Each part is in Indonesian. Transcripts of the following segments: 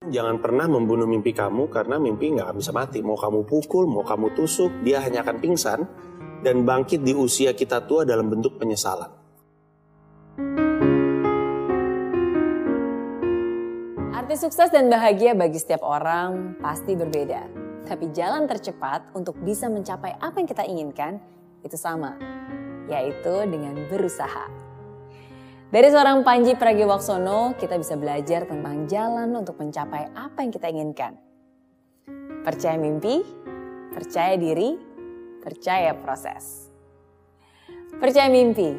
Jangan pernah membunuh mimpi kamu karena mimpi nggak bisa mati. Mau kamu pukul, mau kamu tusuk, dia hanya akan pingsan dan bangkit di usia kita tua dalam bentuk penyesalan. Arti sukses dan bahagia bagi setiap orang pasti berbeda. Tapi jalan tercepat untuk bisa mencapai apa yang kita inginkan itu sama, yaitu dengan berusaha. Dari seorang Panji Pragiwaksono, kita bisa belajar tentang jalan untuk mencapai apa yang kita inginkan. Percaya mimpi, percaya diri, percaya proses. Percaya mimpi.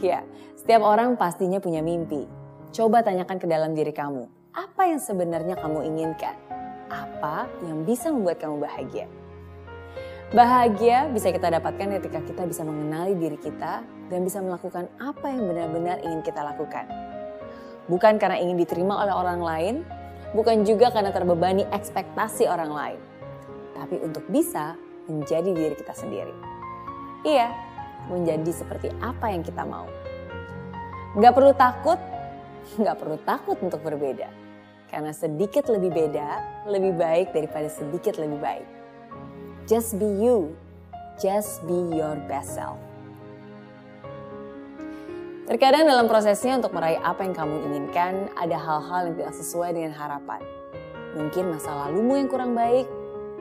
Ya, setiap orang pastinya punya mimpi. Coba tanyakan ke dalam diri kamu, apa yang sebenarnya kamu inginkan? Apa yang bisa membuat kamu bahagia? Bahagia bisa kita dapatkan ketika kita bisa mengenali diri kita dan bisa melakukan apa yang benar-benar ingin kita lakukan. Bukan karena ingin diterima oleh orang lain, bukan juga karena terbebani ekspektasi orang lain, tapi untuk bisa menjadi diri kita sendiri. Iya, menjadi seperti apa yang kita mau. Gak perlu takut, gak perlu takut untuk berbeda. Karena sedikit lebih beda, lebih baik daripada sedikit lebih baik. Just be you. Just be your best self. Terkadang dalam prosesnya untuk meraih apa yang kamu inginkan, ada hal-hal yang tidak sesuai dengan harapan. Mungkin masa lalumu yang kurang baik,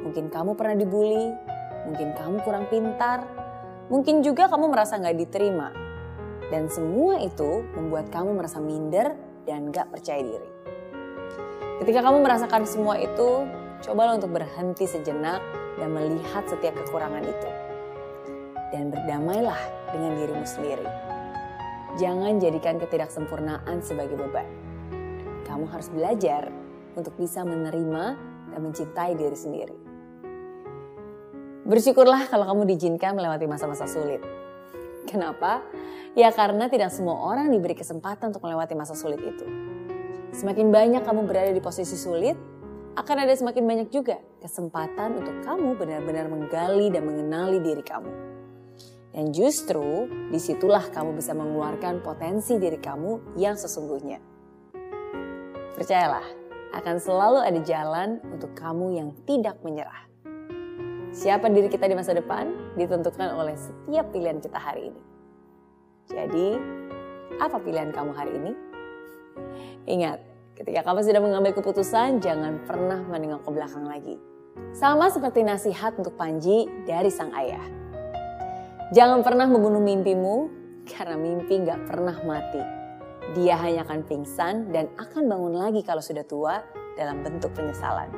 mungkin kamu pernah dibully, mungkin kamu kurang pintar, mungkin juga kamu merasa nggak diterima. Dan semua itu membuat kamu merasa minder dan gak percaya diri. Ketika kamu merasakan semua itu, cobalah untuk berhenti sejenak dan melihat setiap kekurangan itu. Dan berdamailah dengan dirimu sendiri. Jangan jadikan ketidaksempurnaan sebagai beban. Kamu harus belajar untuk bisa menerima dan mencintai diri sendiri. Bersyukurlah kalau kamu diizinkan melewati masa-masa sulit. Kenapa? Ya karena tidak semua orang diberi kesempatan untuk melewati masa sulit itu. Semakin banyak kamu berada di posisi sulit, akan ada semakin banyak juga kesempatan untuk kamu benar-benar menggali dan mengenali diri kamu. Dan justru di situlah kamu bisa mengeluarkan potensi diri kamu yang sesungguhnya. Percayalah, akan selalu ada jalan untuk kamu yang tidak menyerah. Siapa diri kita di masa depan ditentukan oleh setiap pilihan kita hari ini. Jadi, apa pilihan kamu hari ini? Ingat, Ketika kamu sudah mengambil keputusan, jangan pernah menengok ke belakang lagi. Sama seperti nasihat untuk Panji dari sang ayah. Jangan pernah membunuh mimpimu, karena mimpi gak pernah mati. Dia hanya akan pingsan dan akan bangun lagi kalau sudah tua dalam bentuk penyesalan.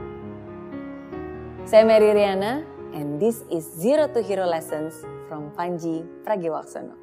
Saya Mary Riana, and this is Zero to Hero Lessons from Panji Pragiwaksono.